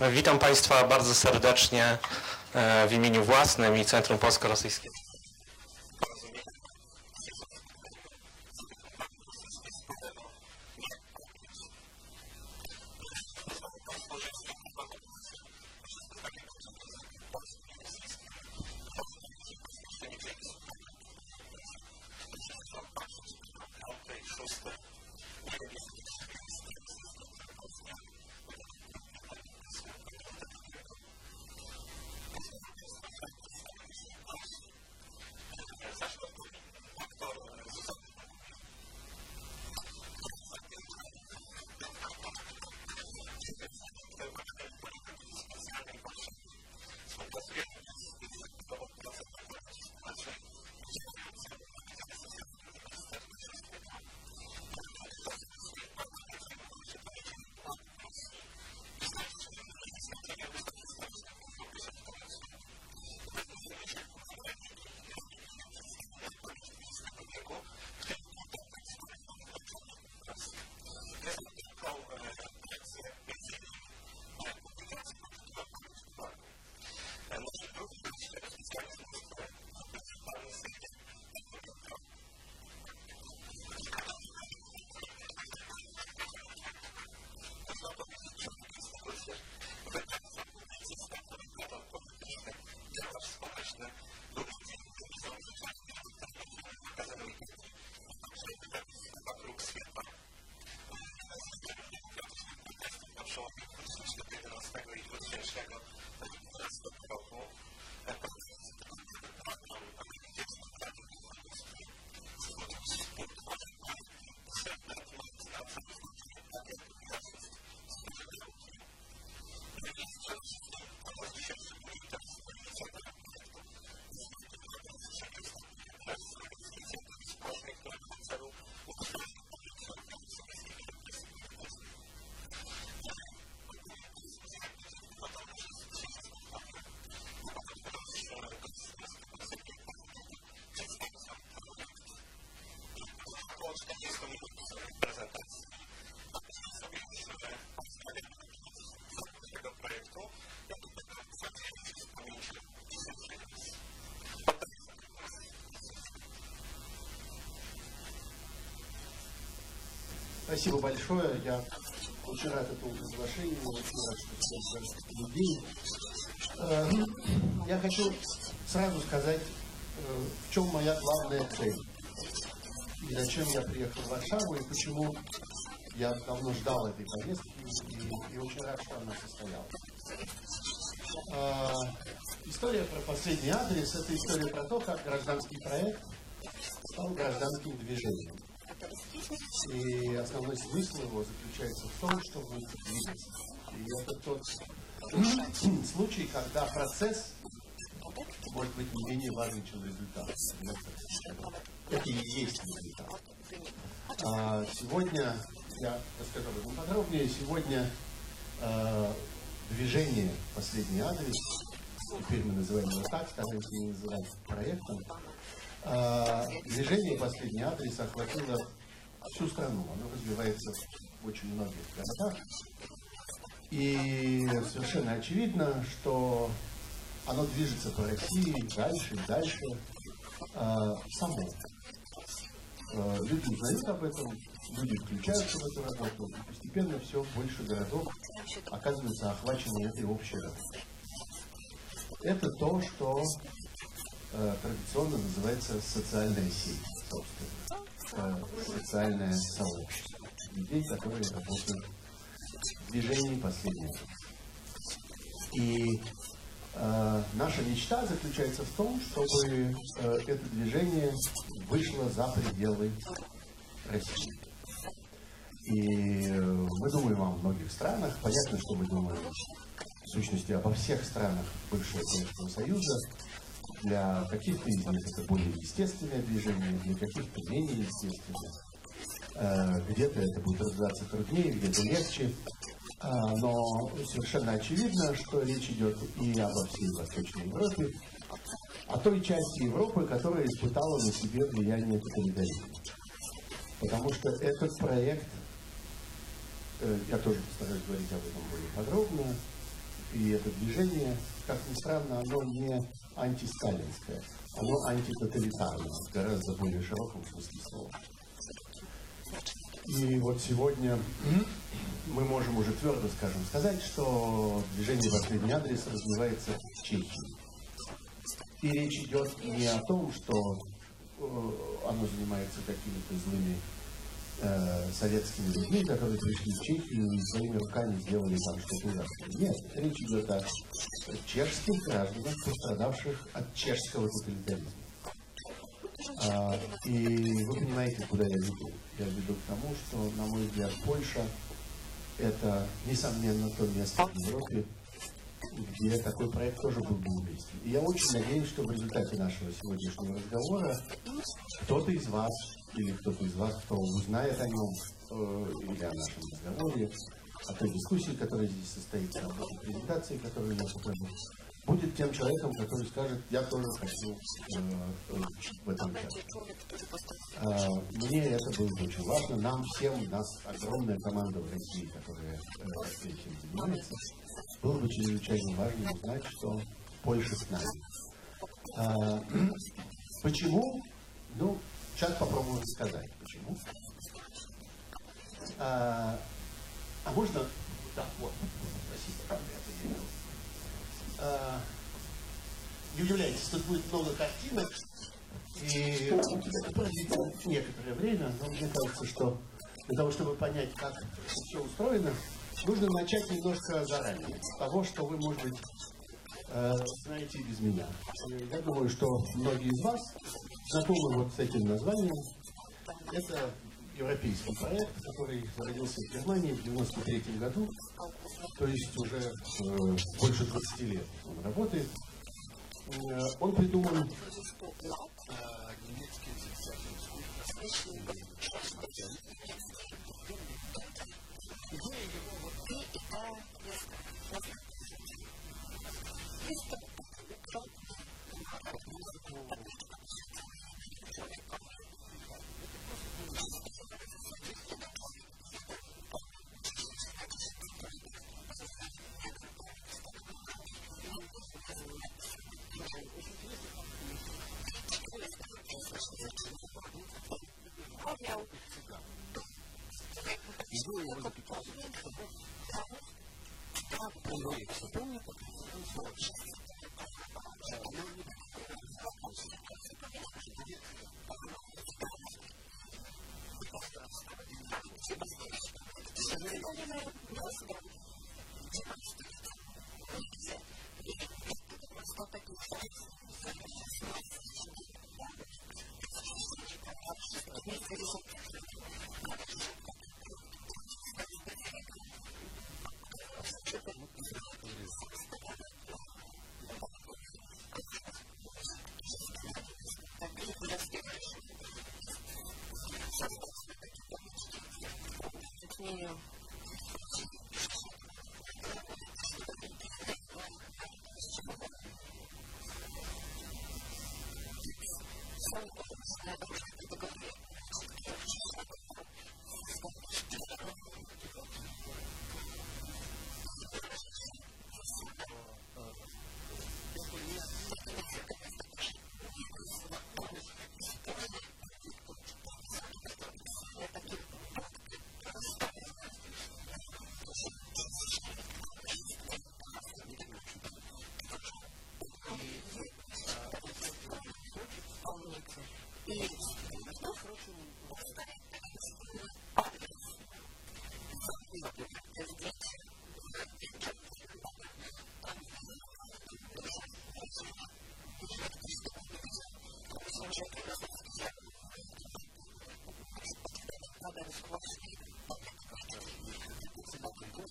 Witam Państwa bardzo serdecznie e, w imieniu własnym i Centrum Polsko-Rosyjskiego. Спасибо большое. Я очень рад этому приглашению, очень рад, что столько людей. Э, я хочу сразу сказать, э, в чем моя главная цель. И зачем я приехал в Варшаву, и почему я давно ждал этой поездки, и, и очень рад, что она состоялась. Э, история про последний адрес – это история про то, как гражданский проект стал гражданским движением. И основной смысл его заключается в том, чтобы двигаться. И это тот случай, когда процесс может быть не менее важен, чем результат. Это и есть результат. А сегодня, я расскажу об этом подробнее, сегодня э, движение «Последний адрес», теперь мы называем его так, стараемся не называть проектом, э, движение «Последний адрес» охватило всю страну. Оно развивается в очень многих городах. И совершенно очевидно, что оно движется по России дальше и дальше э, само. Э, люди узнают об этом, люди включаются в эту работу, и постепенно все больше городов оказываются охвачены этой общей работой. Это то, что э, традиционно называется социальная сеть, собственно социальное сообщество. Людей, которые работают в движении последнего. И э, наша мечта заключается в том, чтобы э, это движение вышло за пределы России. И мы думаем о многих странах. Понятно, что мы думаем в сущности обо всех странах бывшего Советского Союза, для каких-то из них это более естественное движение, для каких-то менее естественное. Э, где-то это будет развиваться труднее, где-то легче. А, но совершенно очевидно, что речь идет и обо всей Восточной Европе, о той части Европы, которая испытала на себе влияние тоталитаризма. Потому что этот проект, э, я тоже постараюсь говорить об этом более подробно, И это движение, как ни странно, оно не антисталинское, оно антитоталитарное, гораздо более широком смысле слова. И вот сегодня мы можем уже твердо, скажем, сказать, что движение «Последний адрес» развивается в Чехии. И речь идет не о том, что э, оно занимается какими-то злыми э, советскими людьми, которые пришли в Чехию и своими руками сделали там что-то ужасное. Нет, речь идет о чешских гражданах, пострадавших от чешского тоталитаризма. А, и вы понимаете, куда я веду. Я веду к тому, что, на мой взгляд, Польша – это, несомненно, то место в Европе, где такой проект тоже был бы уместен. И я очень надеюсь, что в результате нашего сегодняшнего разговора кто-то из вас или кто-то из вас, кто узнает о нем э, или о нашем разговоре, о той дискуссии, которая здесь состоится, о той презентации, которую я покажу, будет тем человеком, который скажет, я тоже хочу э, в этом участвовать. Э, мне это было очень важно. Нам всем, у нас огромная команда в России, которая э, этим занимается. Было бы чрезвычайно важно узнать, что Польша с нами. Э, почему? Ну, сейчас попробуем сказать, почему. А, а можно... Да, вот. Спасибо. А, не удивляйтесь, тут будет много картинок, и некоторое время, но мне кажется, что для того, чтобы понять, как все устроено, нужно начать немножко заранее. С того, что вы, может быть, знаете без меня. Я думаю, что многие из вас знакомы вот с этим названием. Это европейский проект, который родился в Германии в 1993 году, то есть уже э, больше 20 лет он работает. Э, он придуман э, немецким Идея его заключалась в том,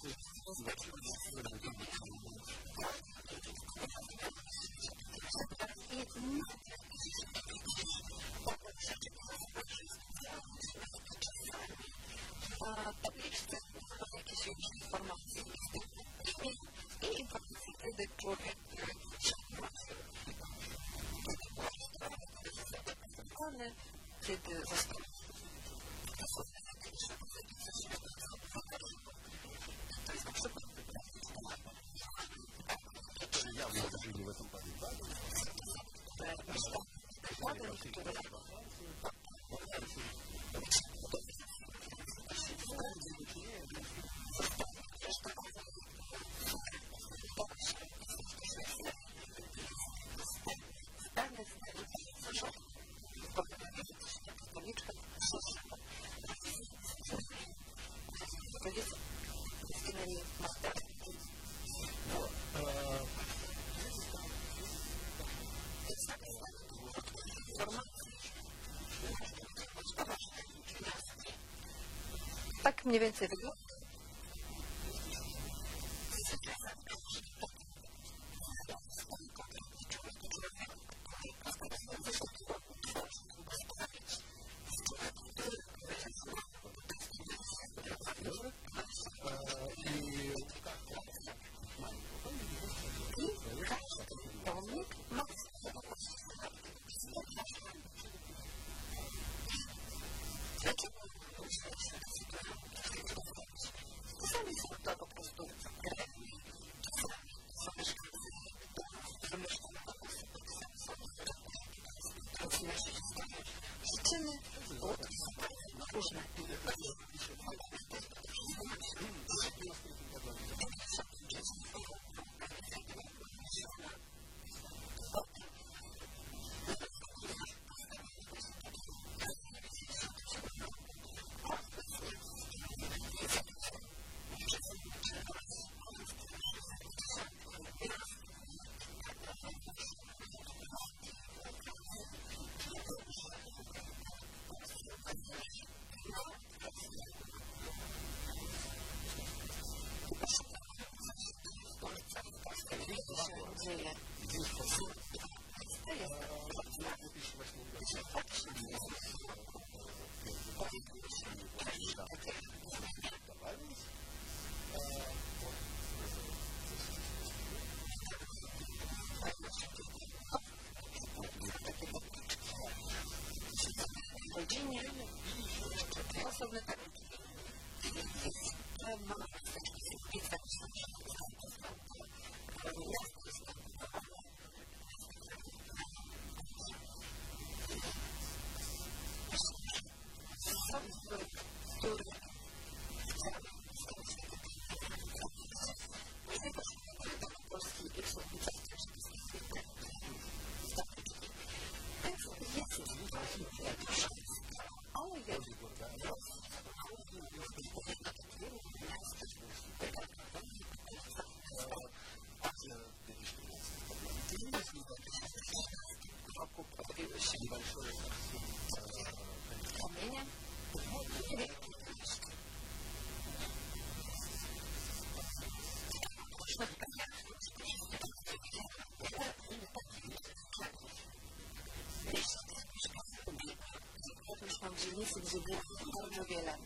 です。Mniej więcej wygląda. hadithi zilizopokewa na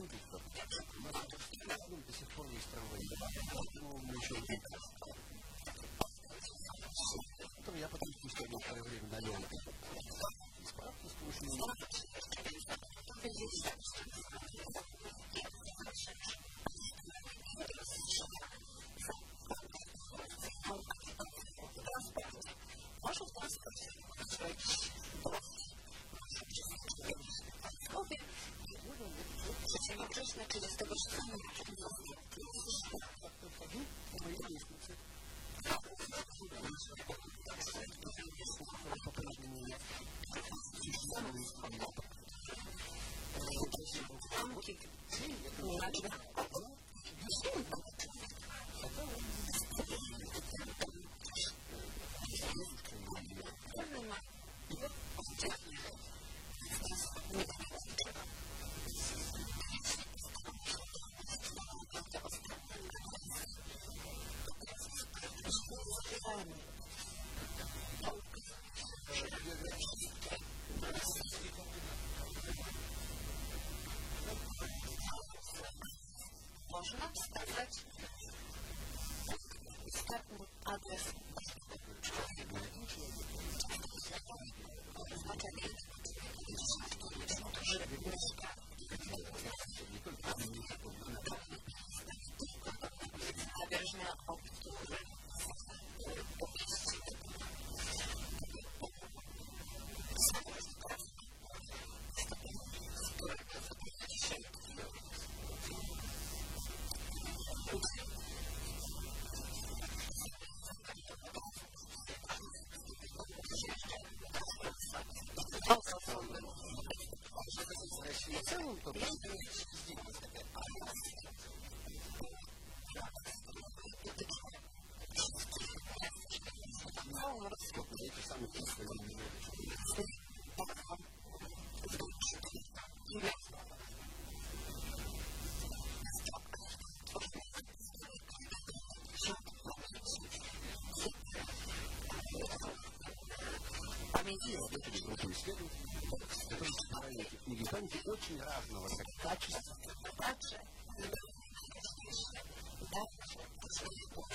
movie na 36 marca. можно сказать Такие работали группы исследователей, которые собирали эти книги памяти очень разного качества. Также, также, также,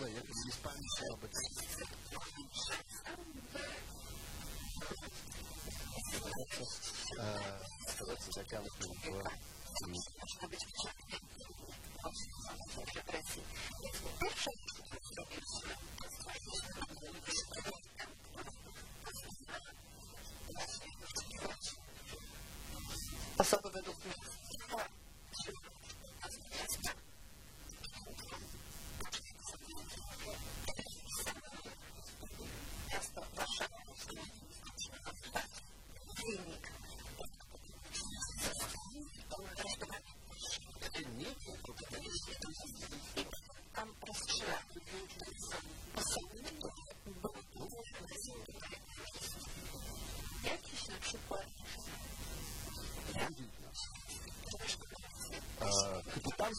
Italy. It was the Spanish sale, but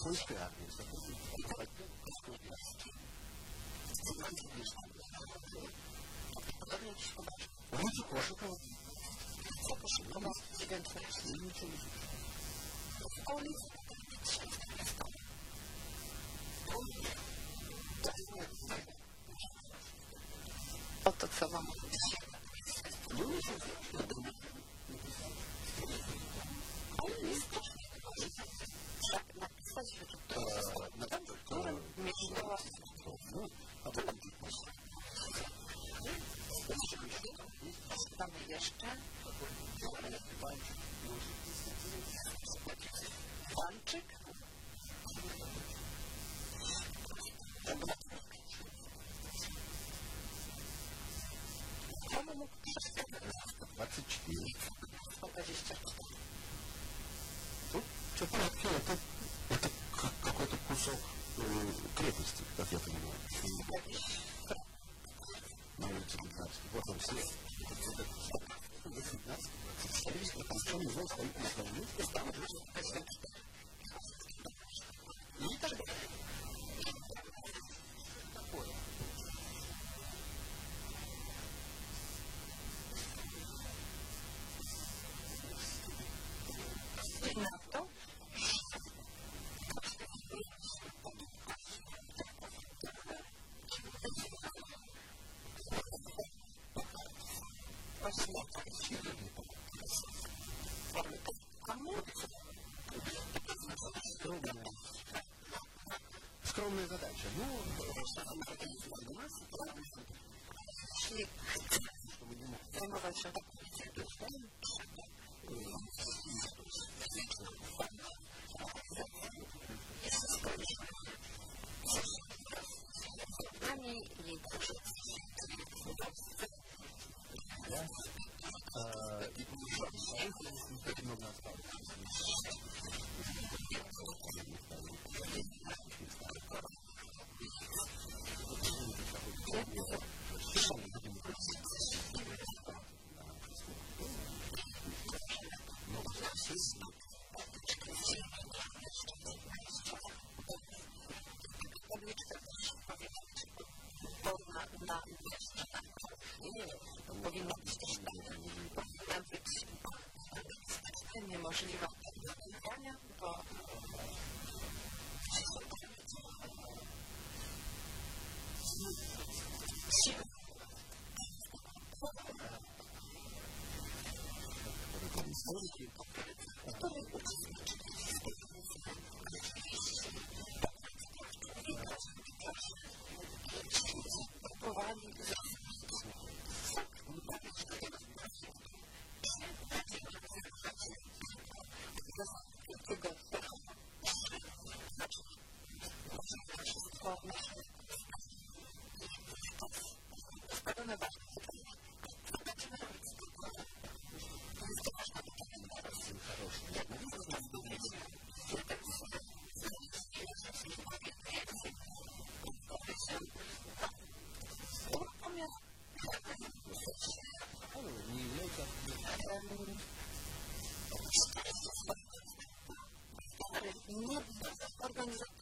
польской армии сотрудничали с отделом Псковьевской. Улица Кошикова. Запиши, у нас студент human nie organizacji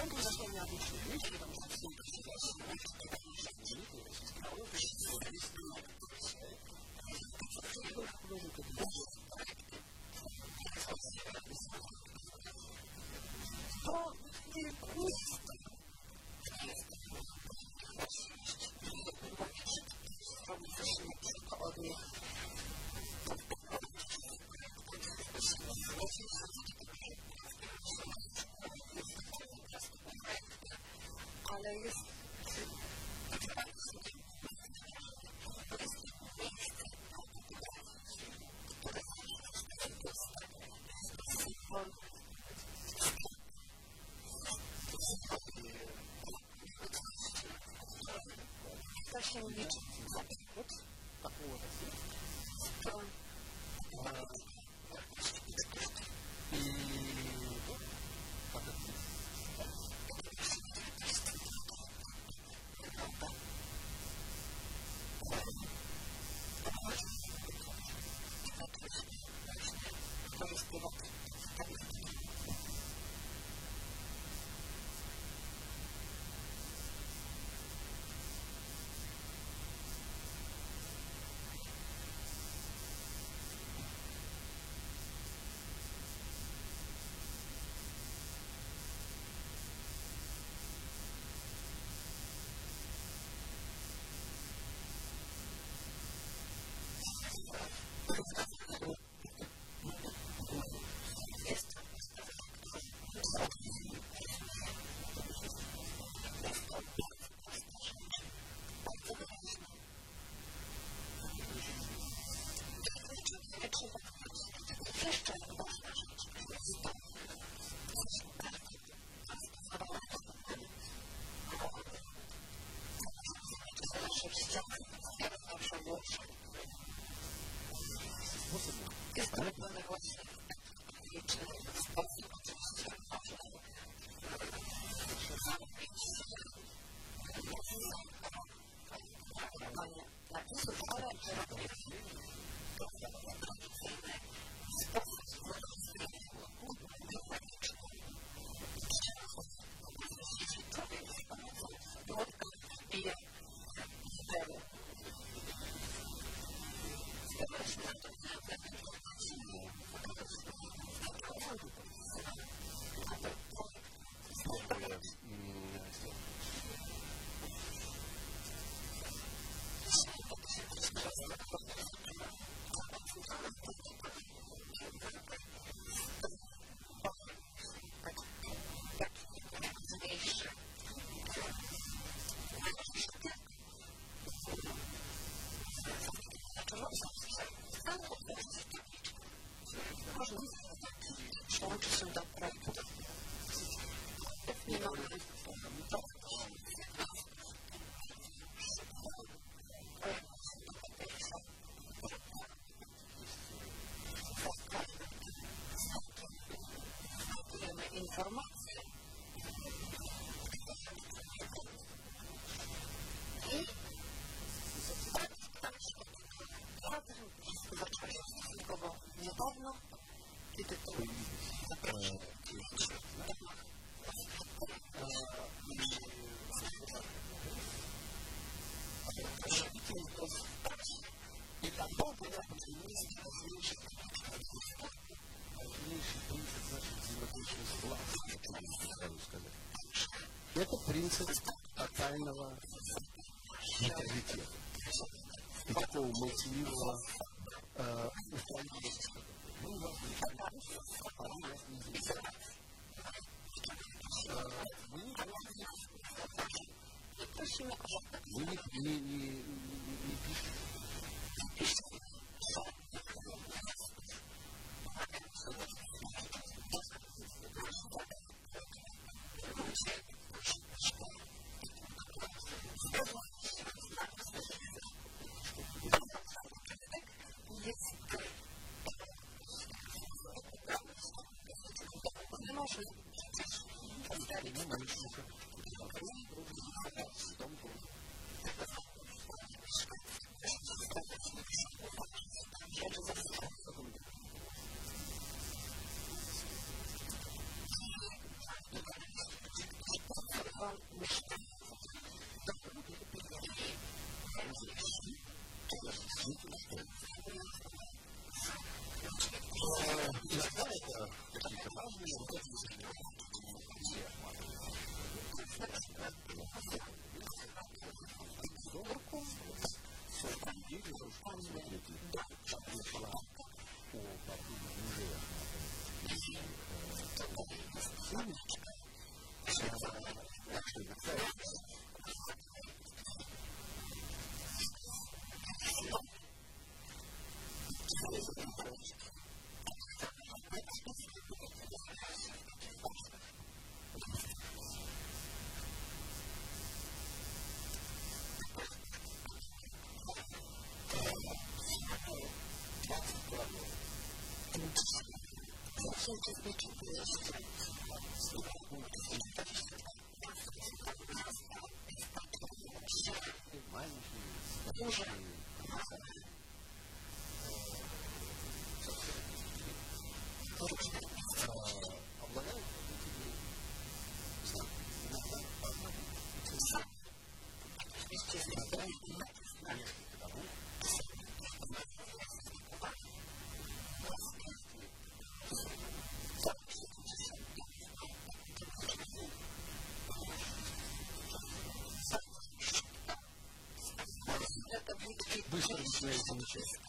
to Holy тотального нейтралитета и такого молчаливого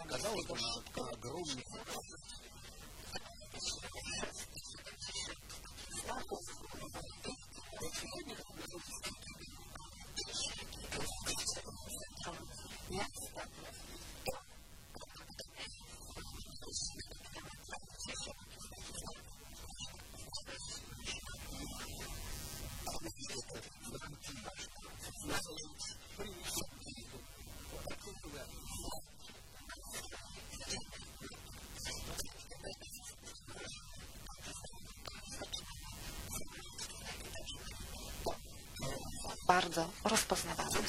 Казалось бы, на огромный bardzo rozpoznawalne.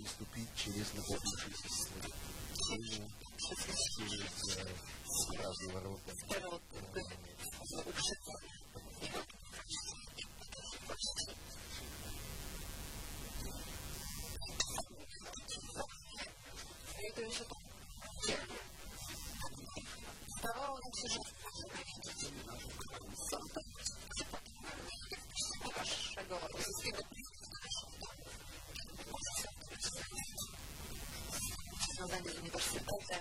переступить через накопившиеся через разные ворота. зданию университета.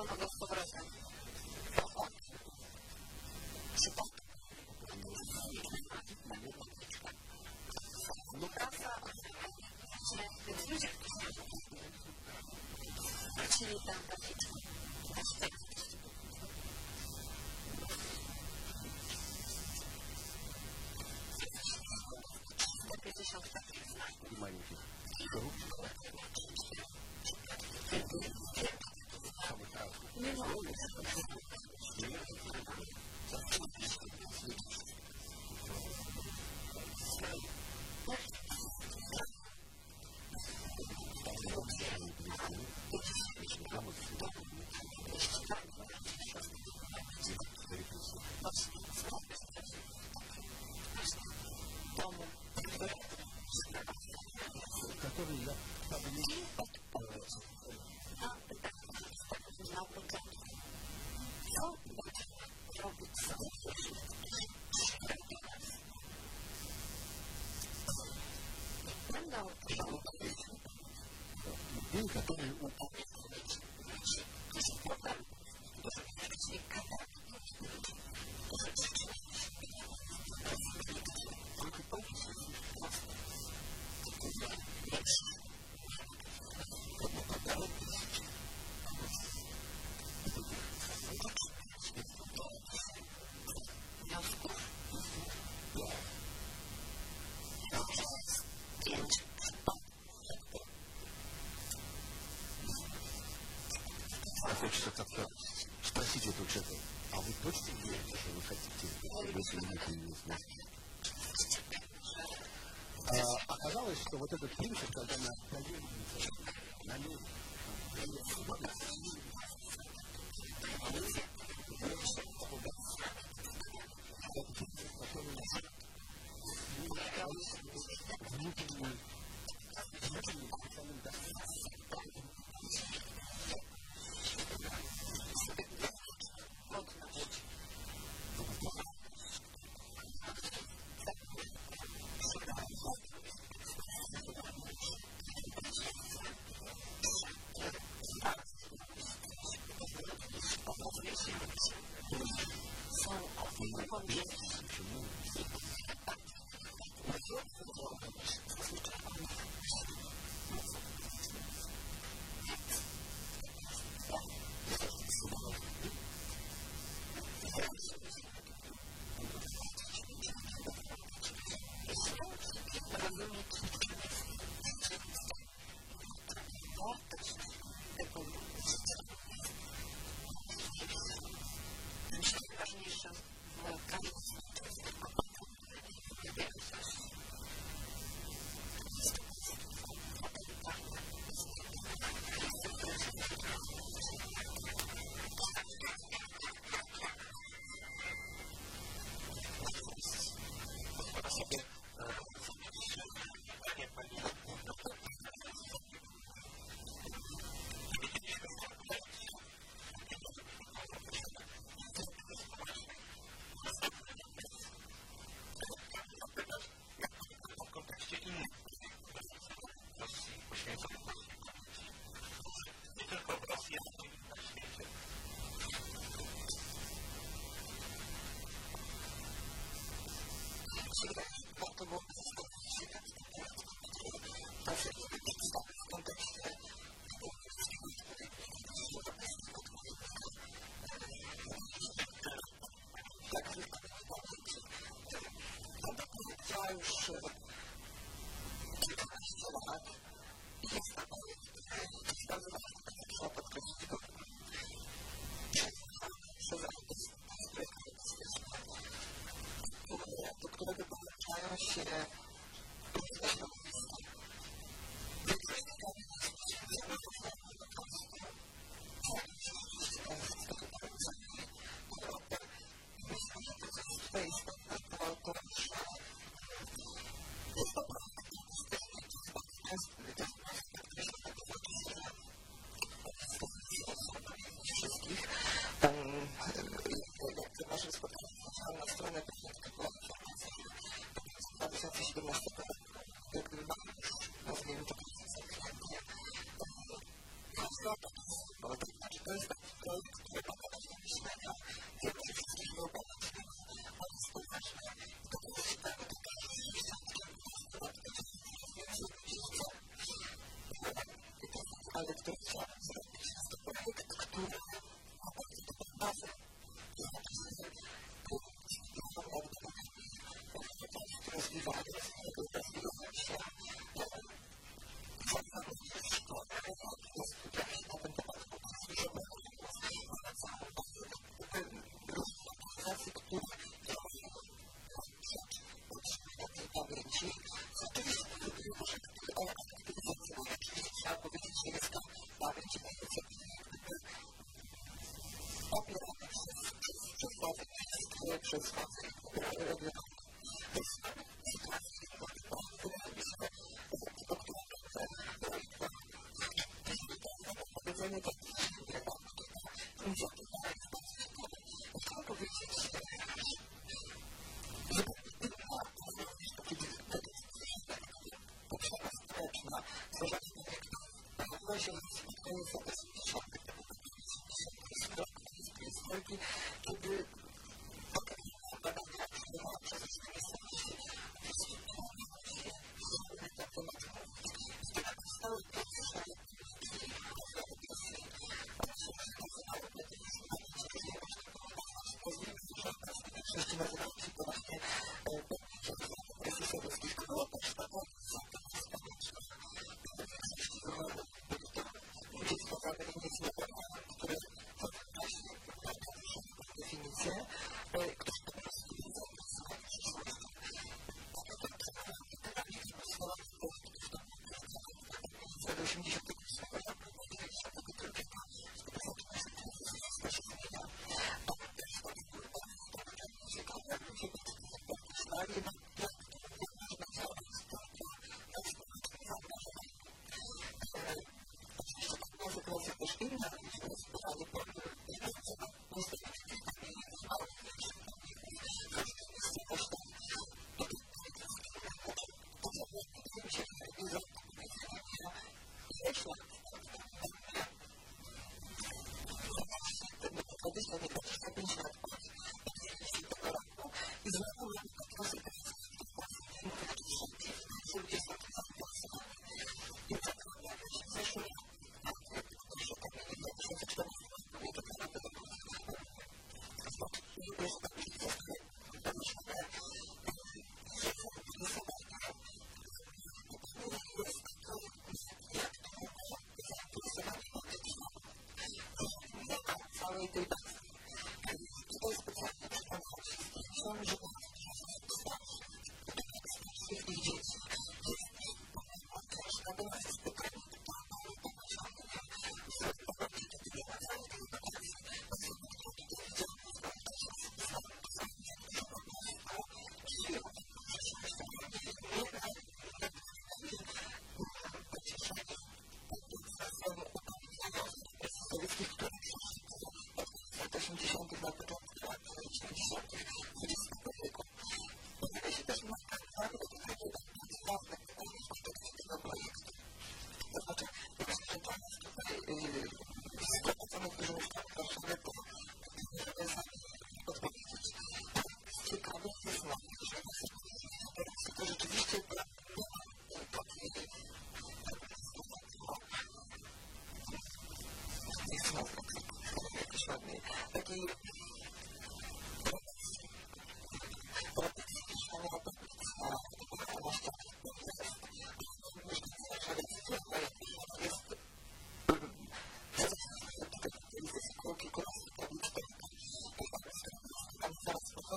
そのベストブラジャー。День, который у wniosków. Хочется как-то спросить этого человека, а вы точно верите, что вы хотите, если появилась мысль? А, оказалось, что вот этот принцип, когда на довереннице налево, внутренний,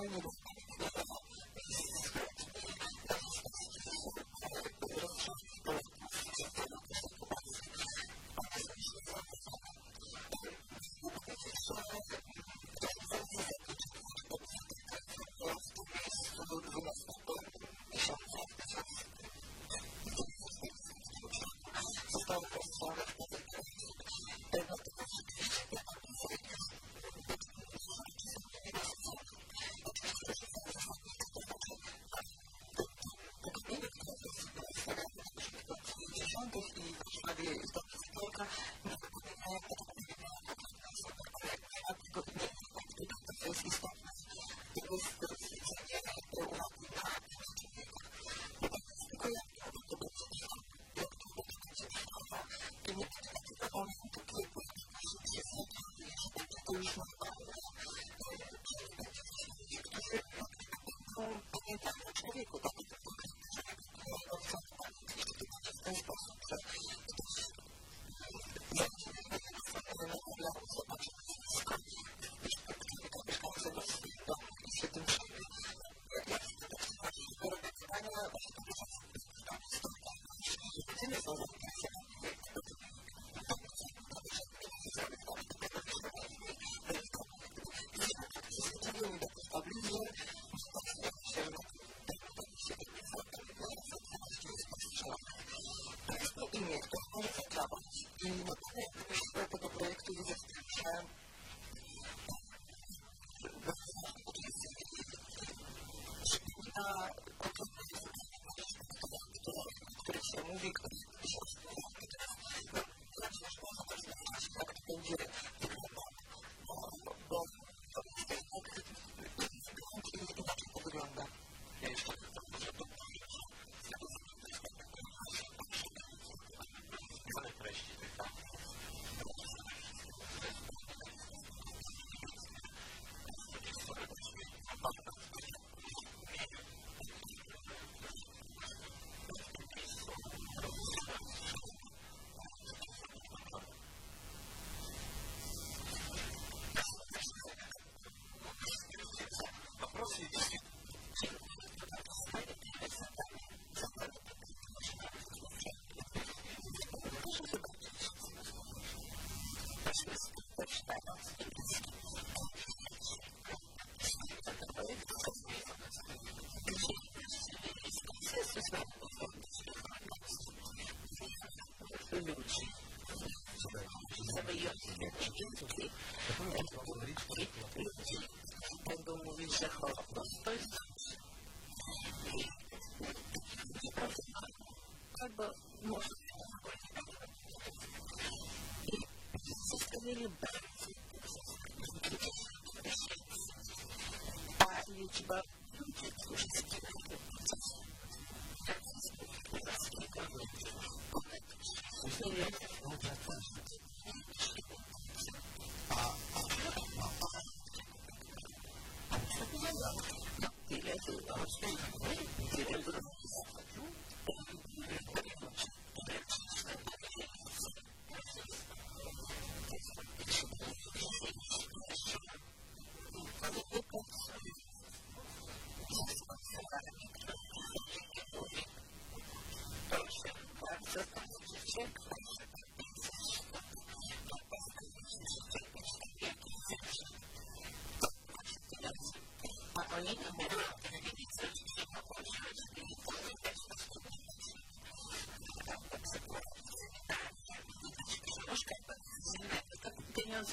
final porque ma di,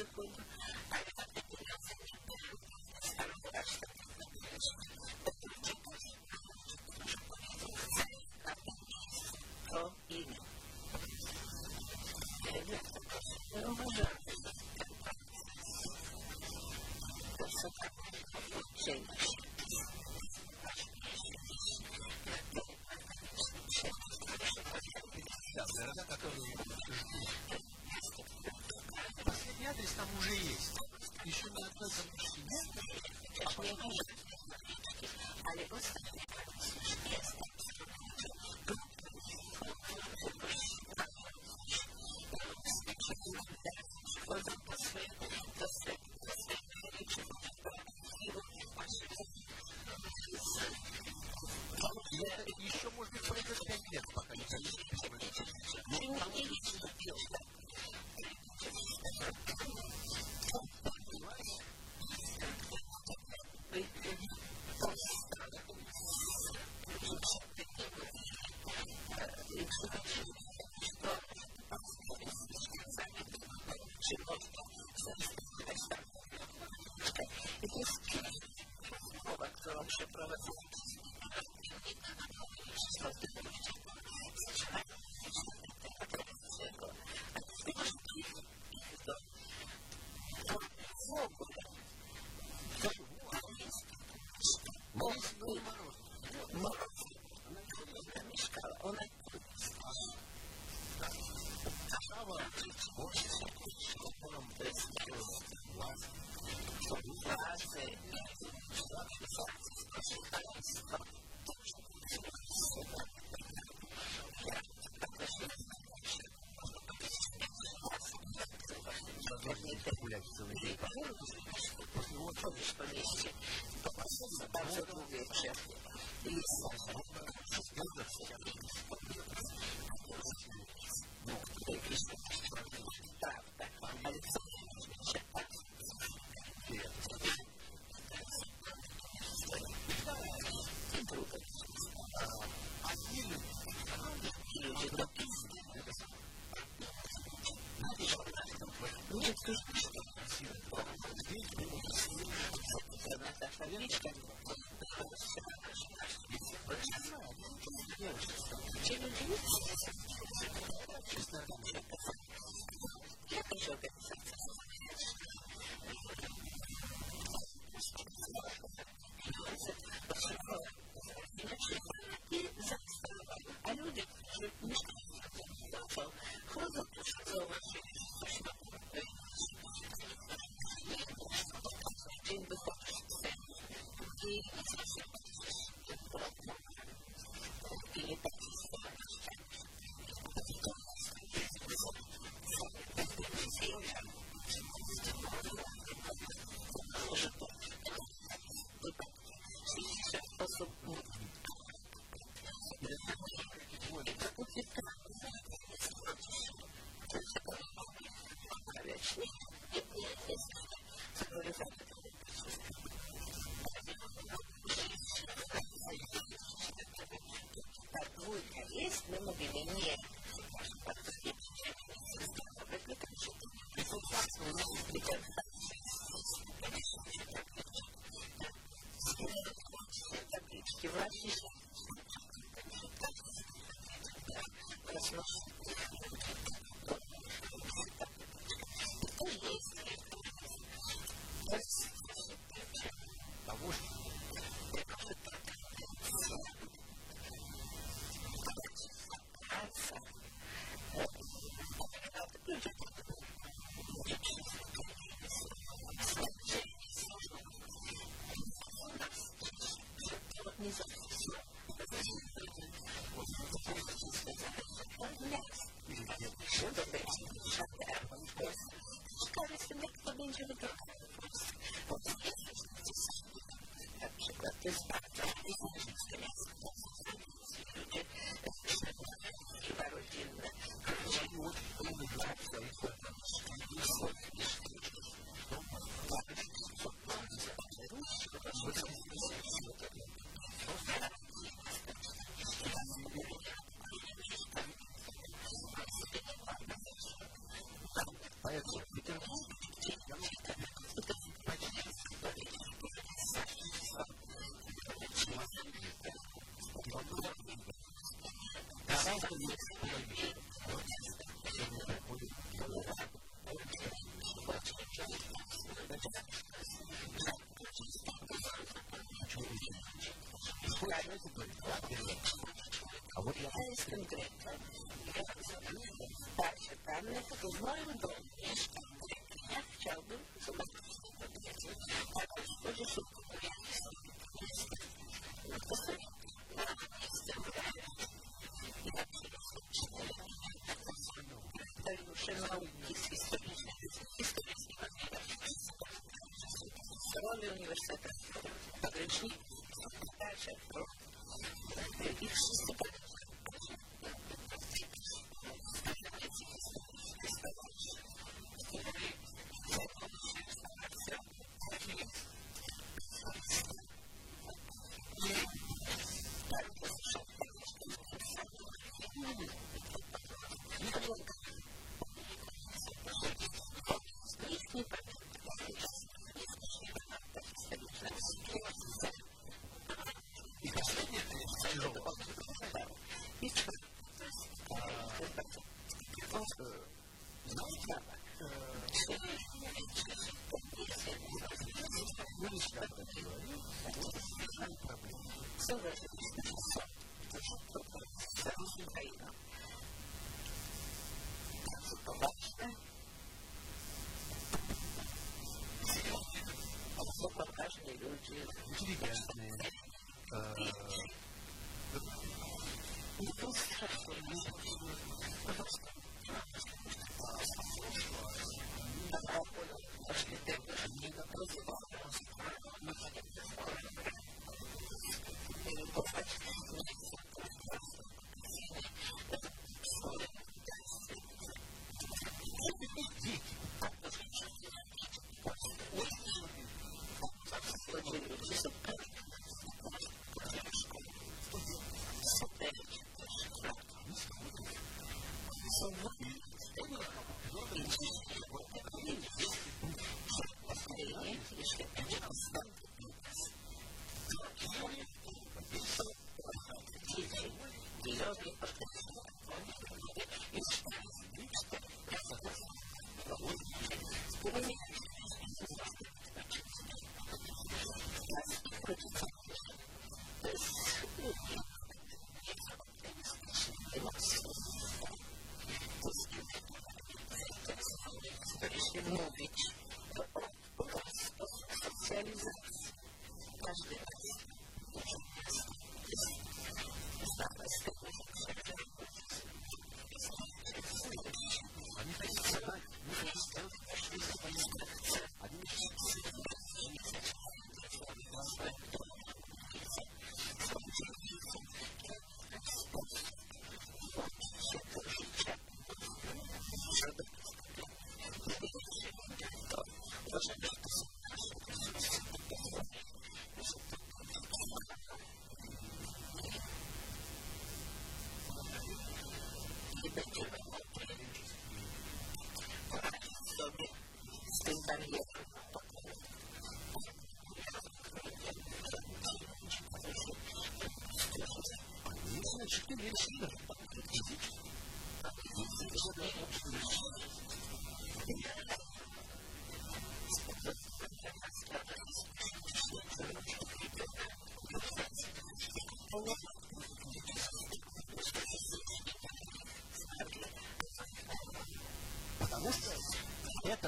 consequences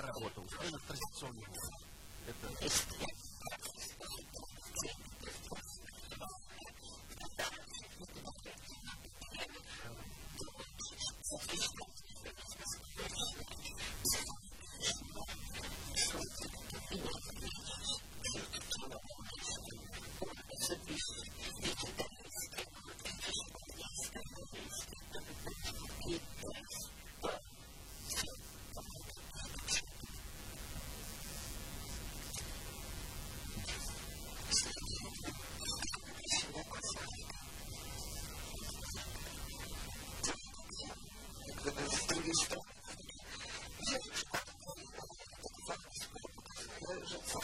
Работа устроена традиционным образом. Это Beautiful.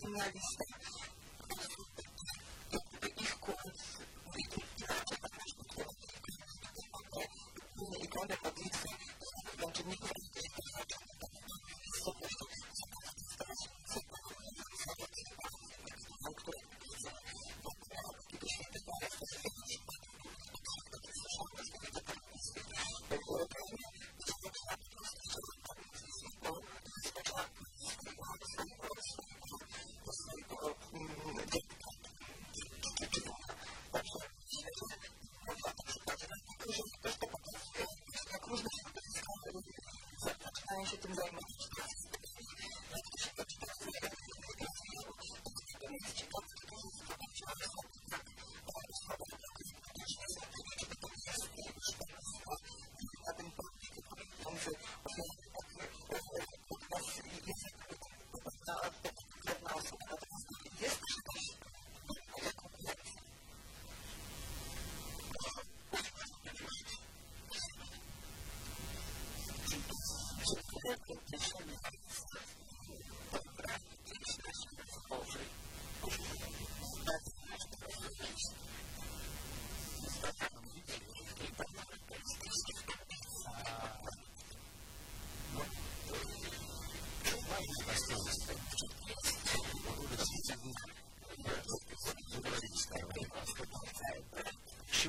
Finalista. Ich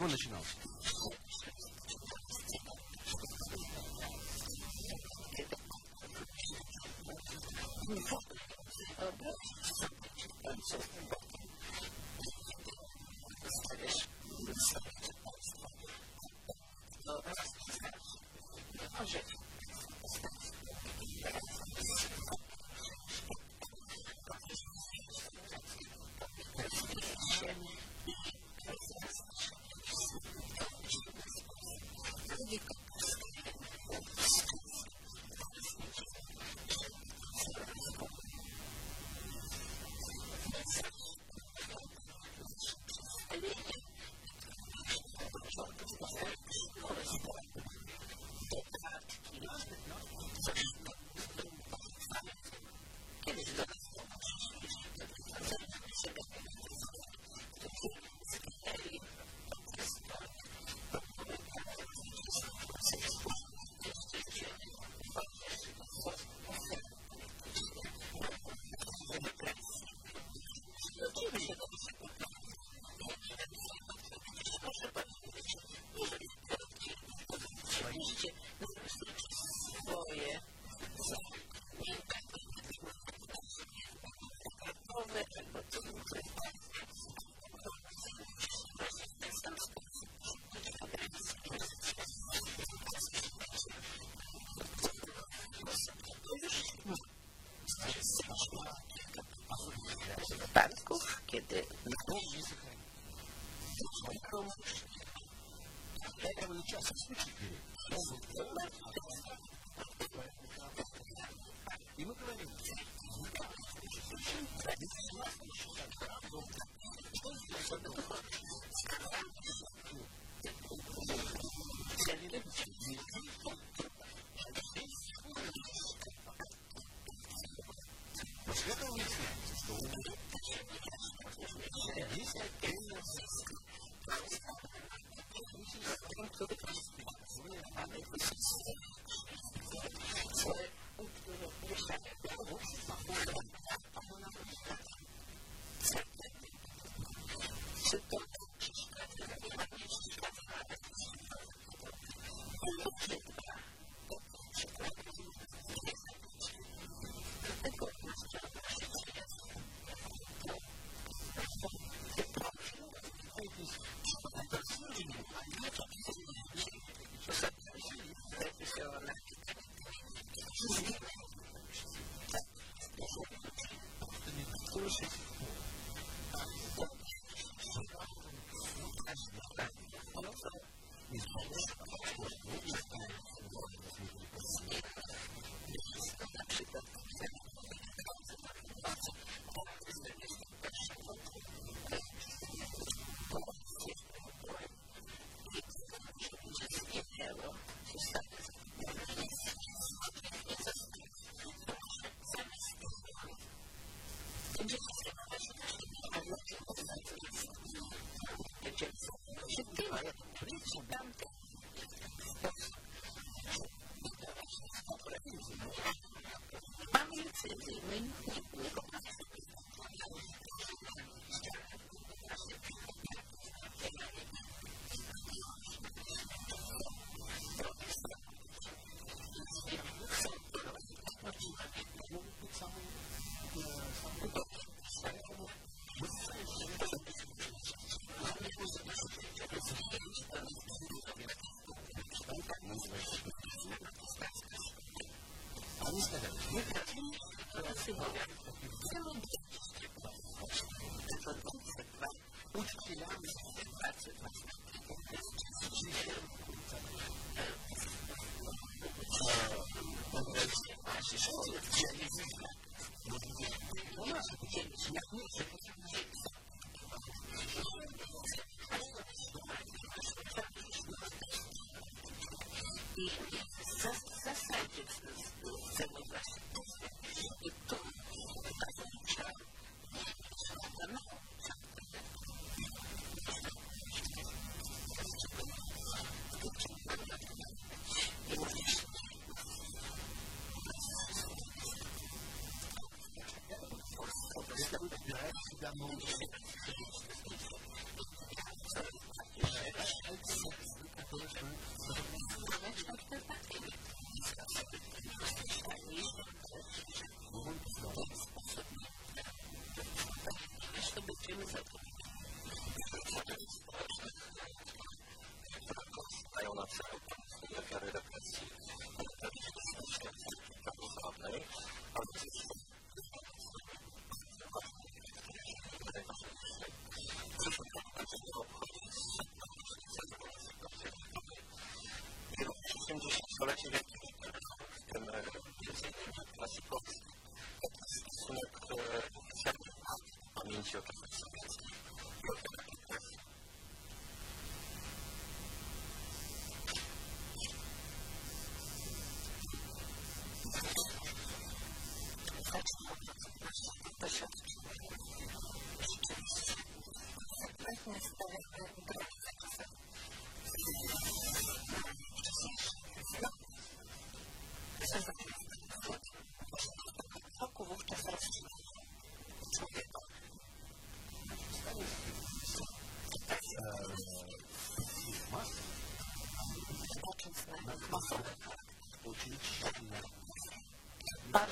чего начинался? przypadków, Sushi Group. Okay. la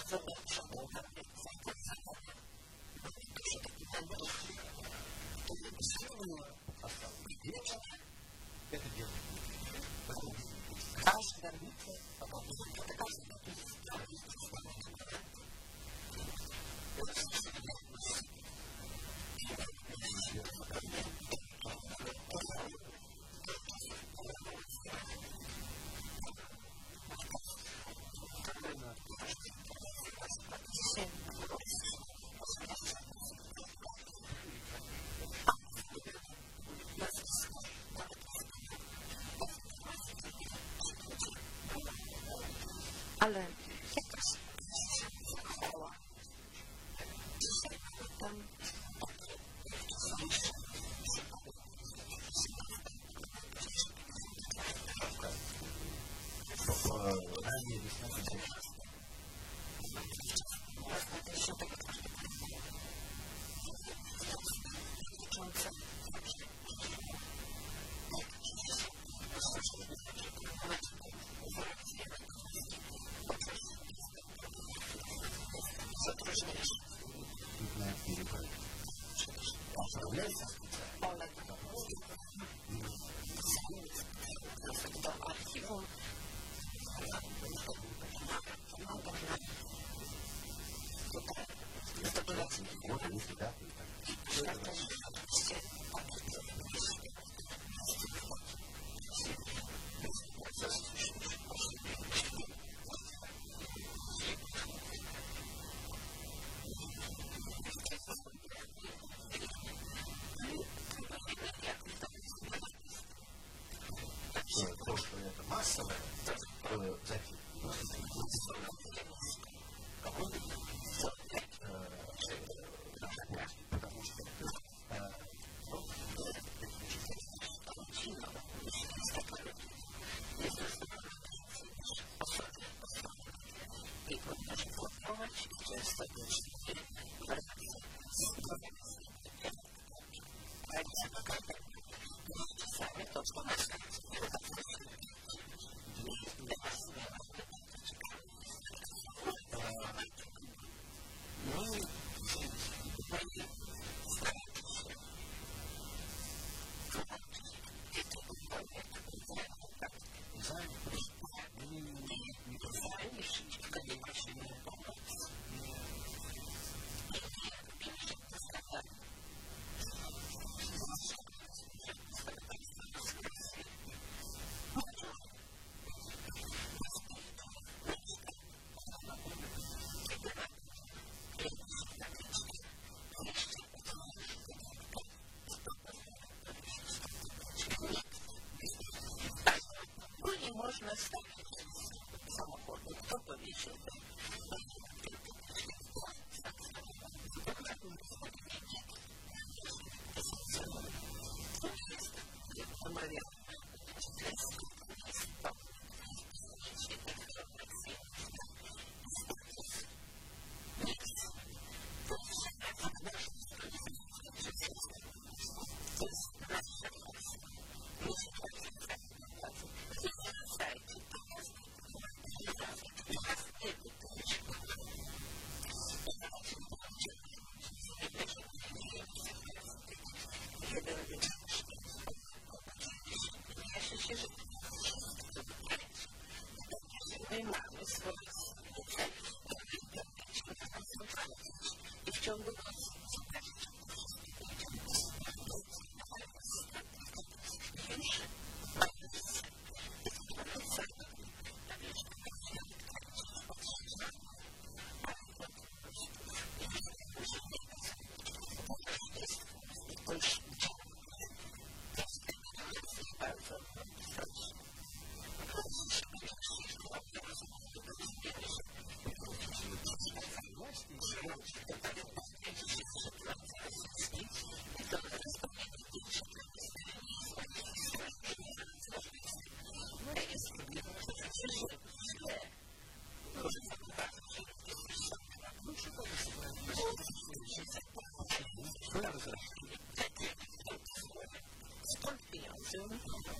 to the Excellent zatrudnienia что это массовое, э, soon.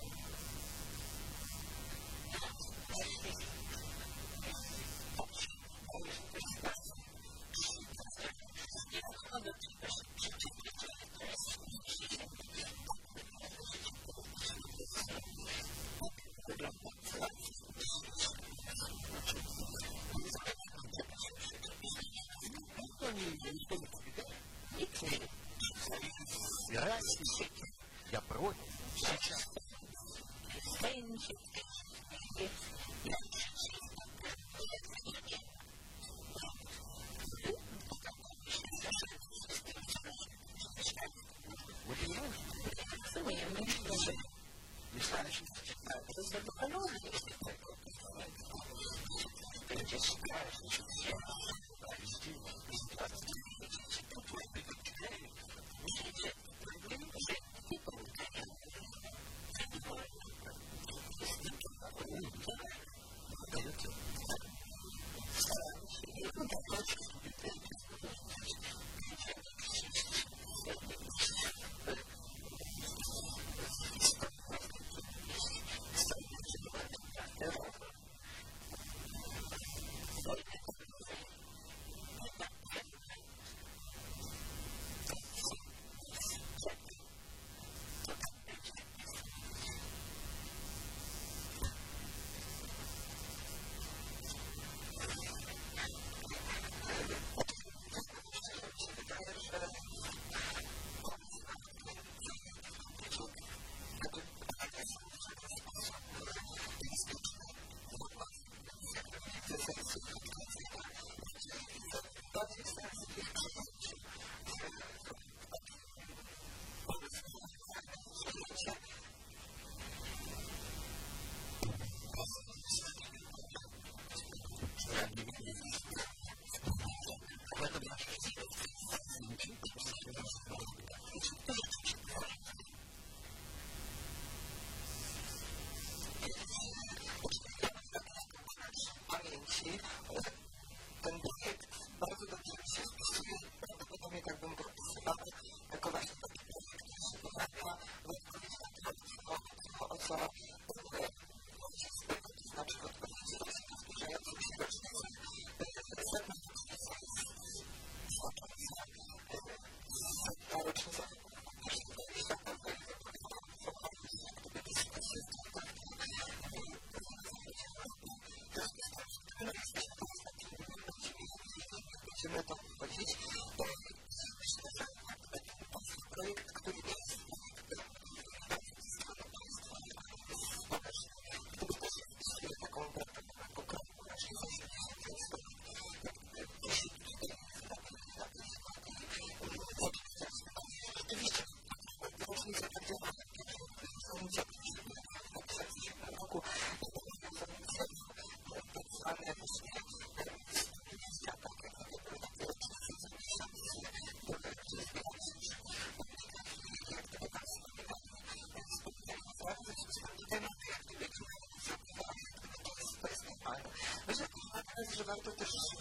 levado para o terceiro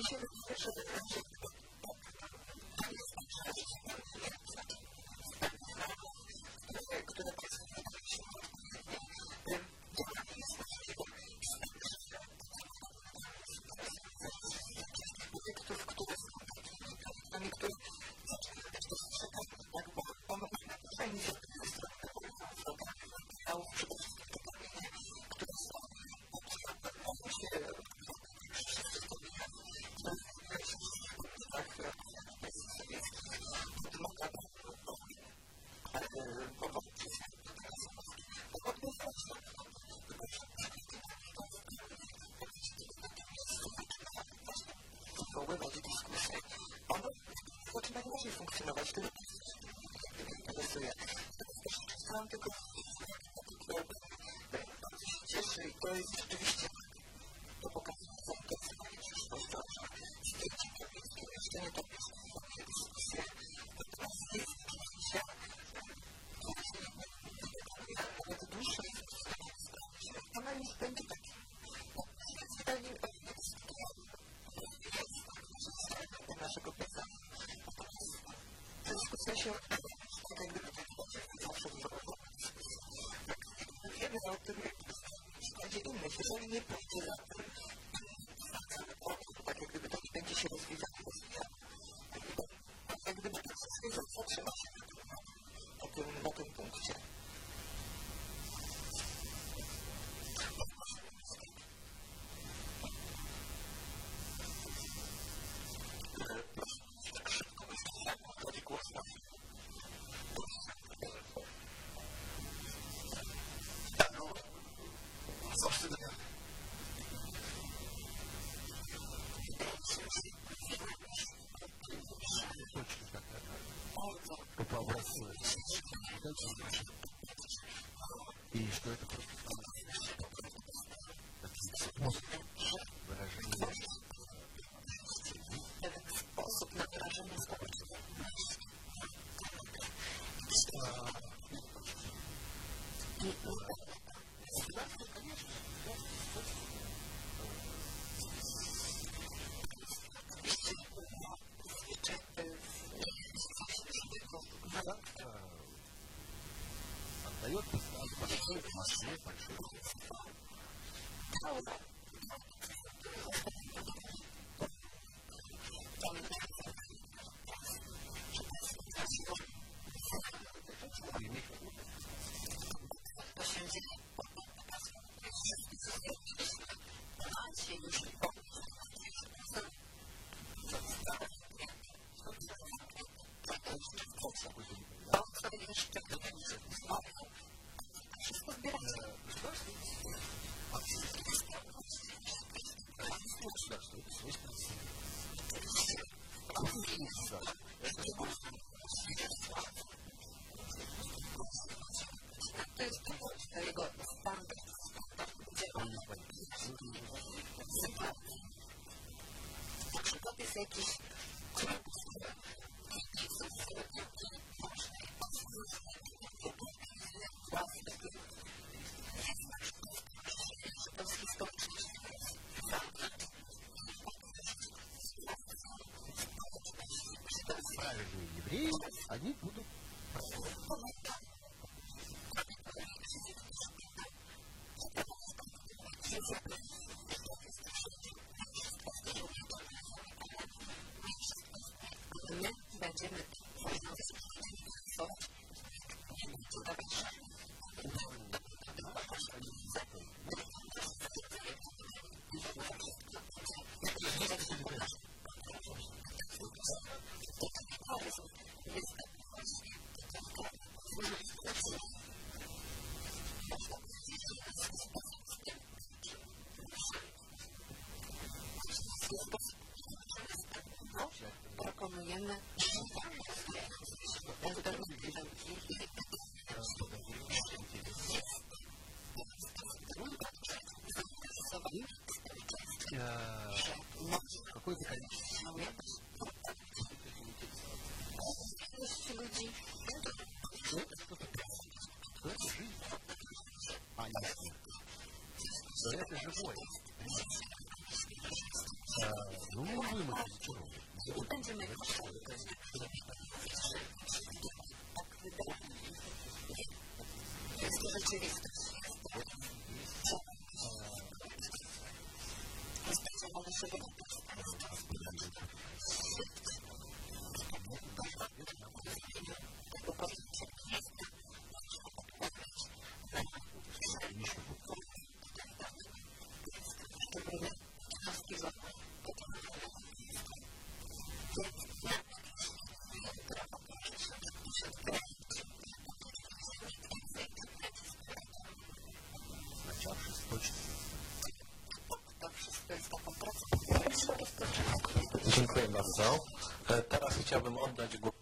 solutions Thank you. Eso viene porque la That's всяких правильные евреи, они будут voice. Dziękuję bardzo. Teraz chciałbym oddać głos.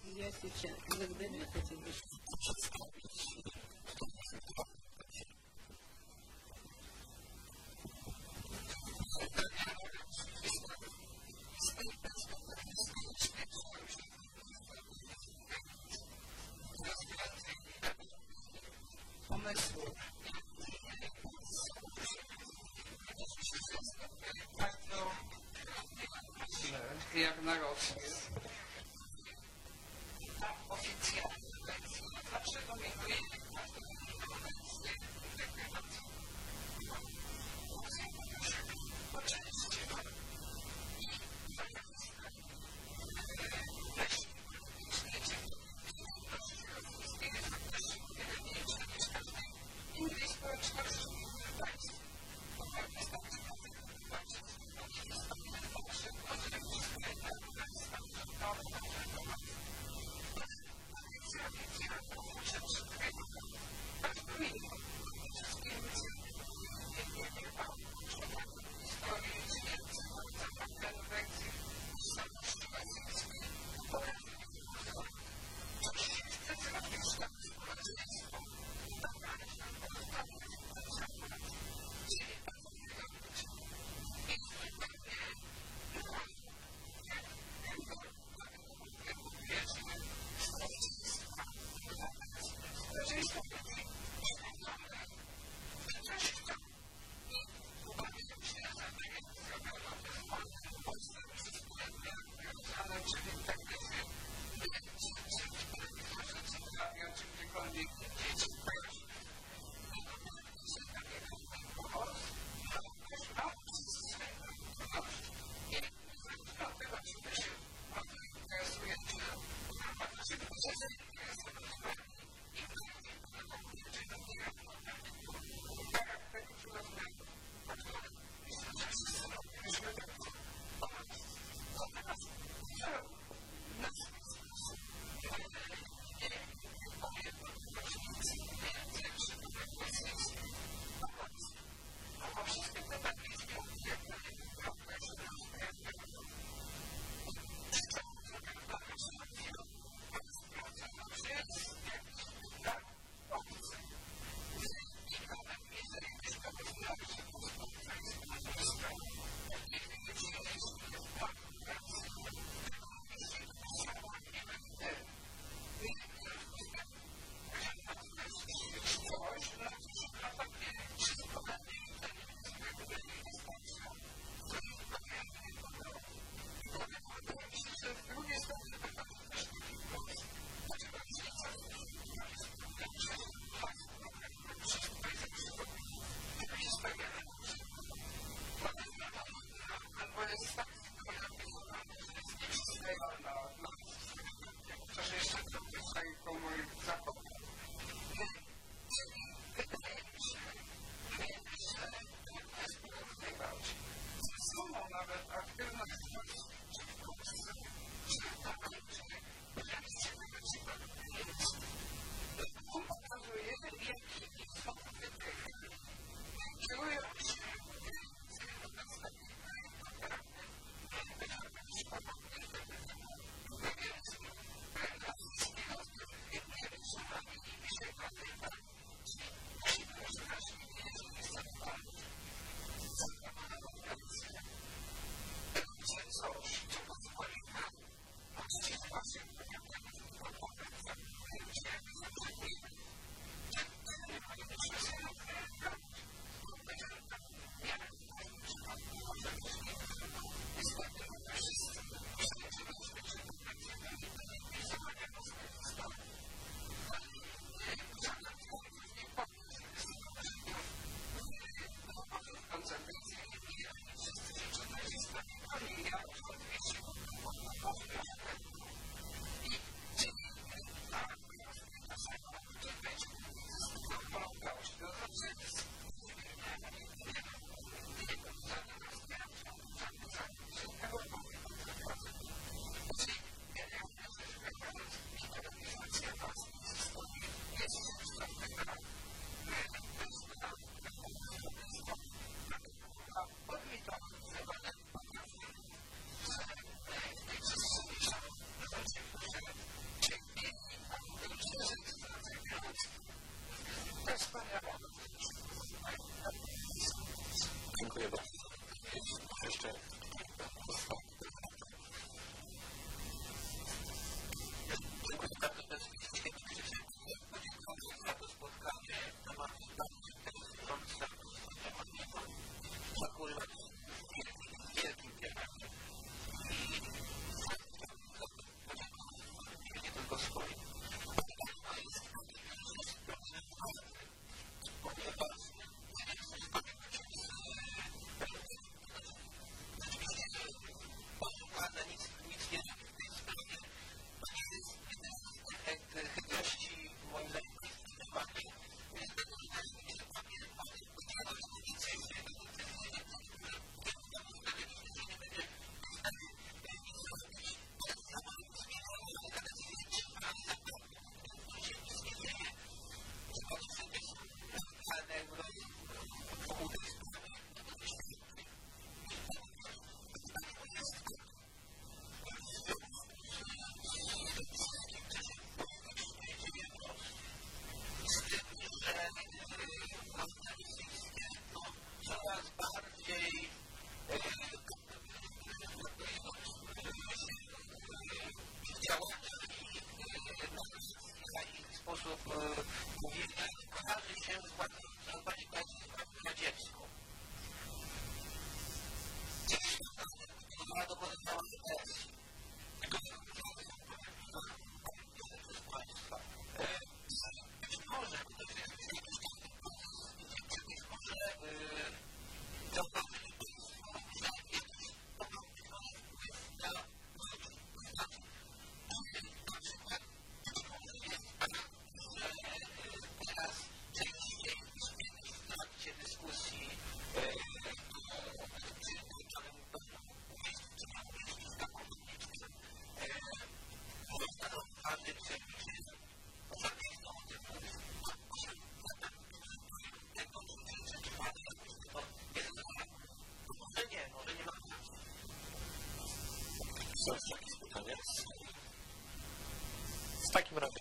takim razie.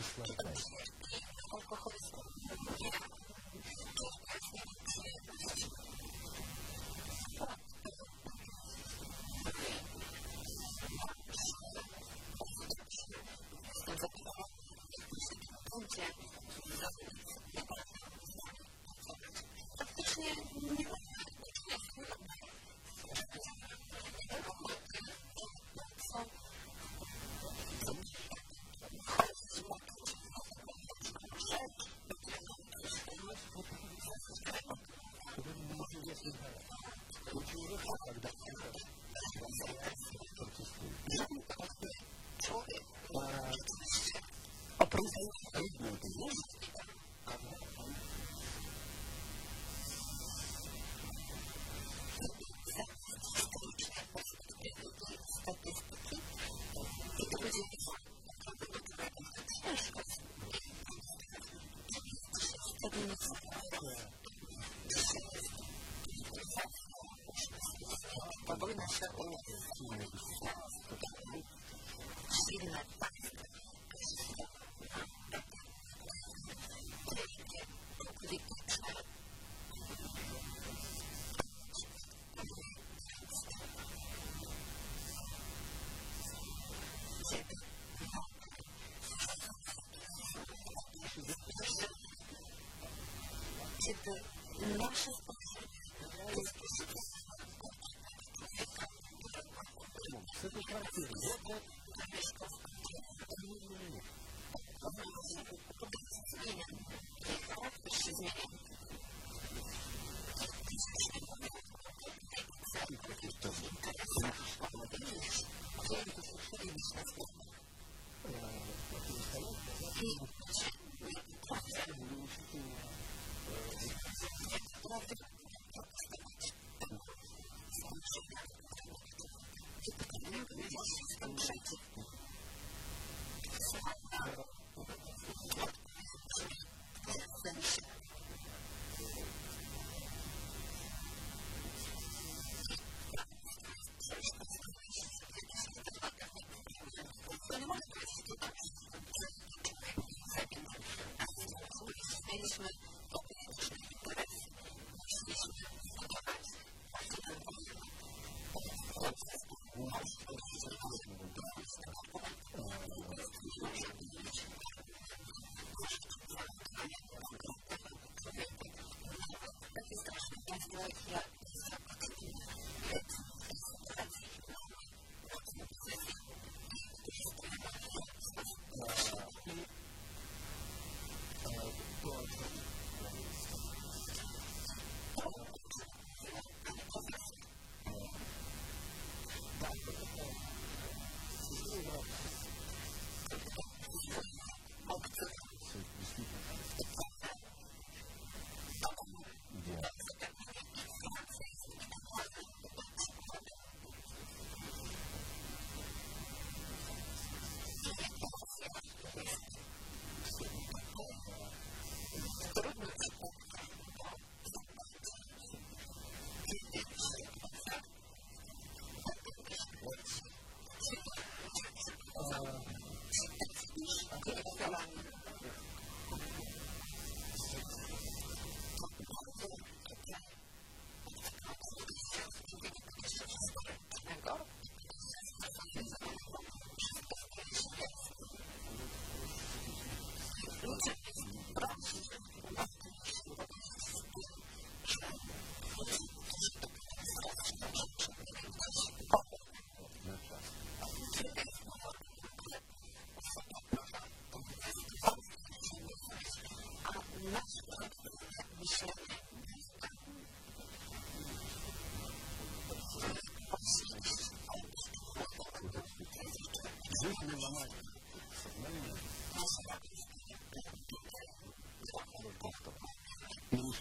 display case. の音楽を聴いてください。management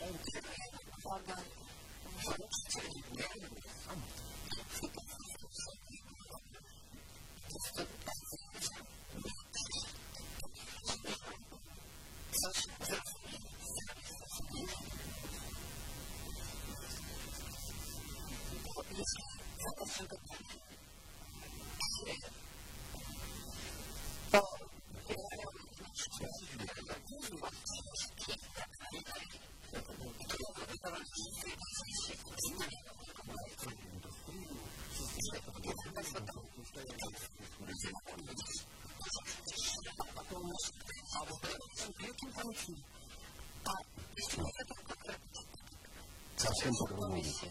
and you have a problem, you have to take it. Hacen por uno mismo.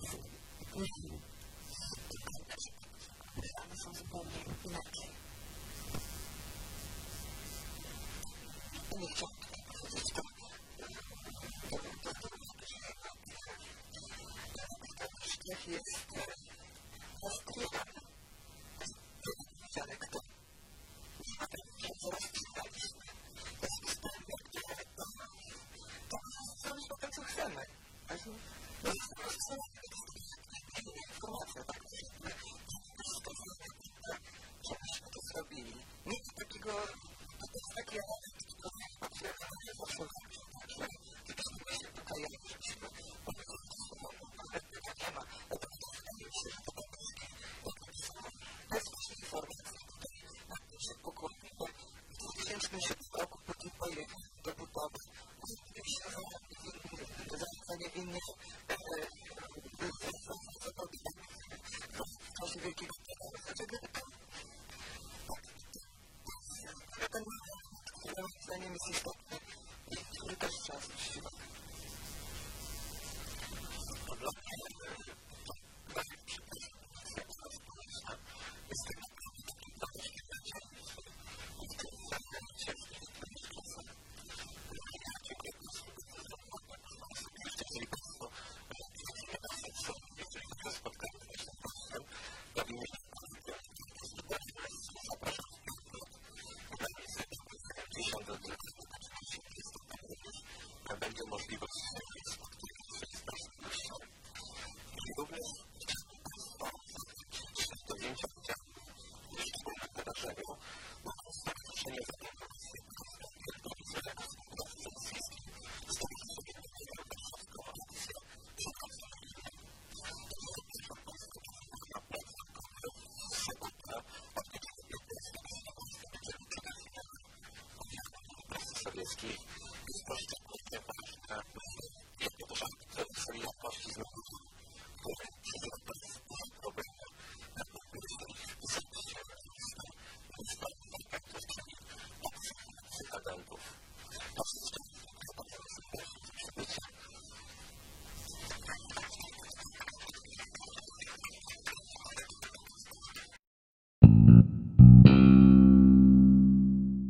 Sowiecki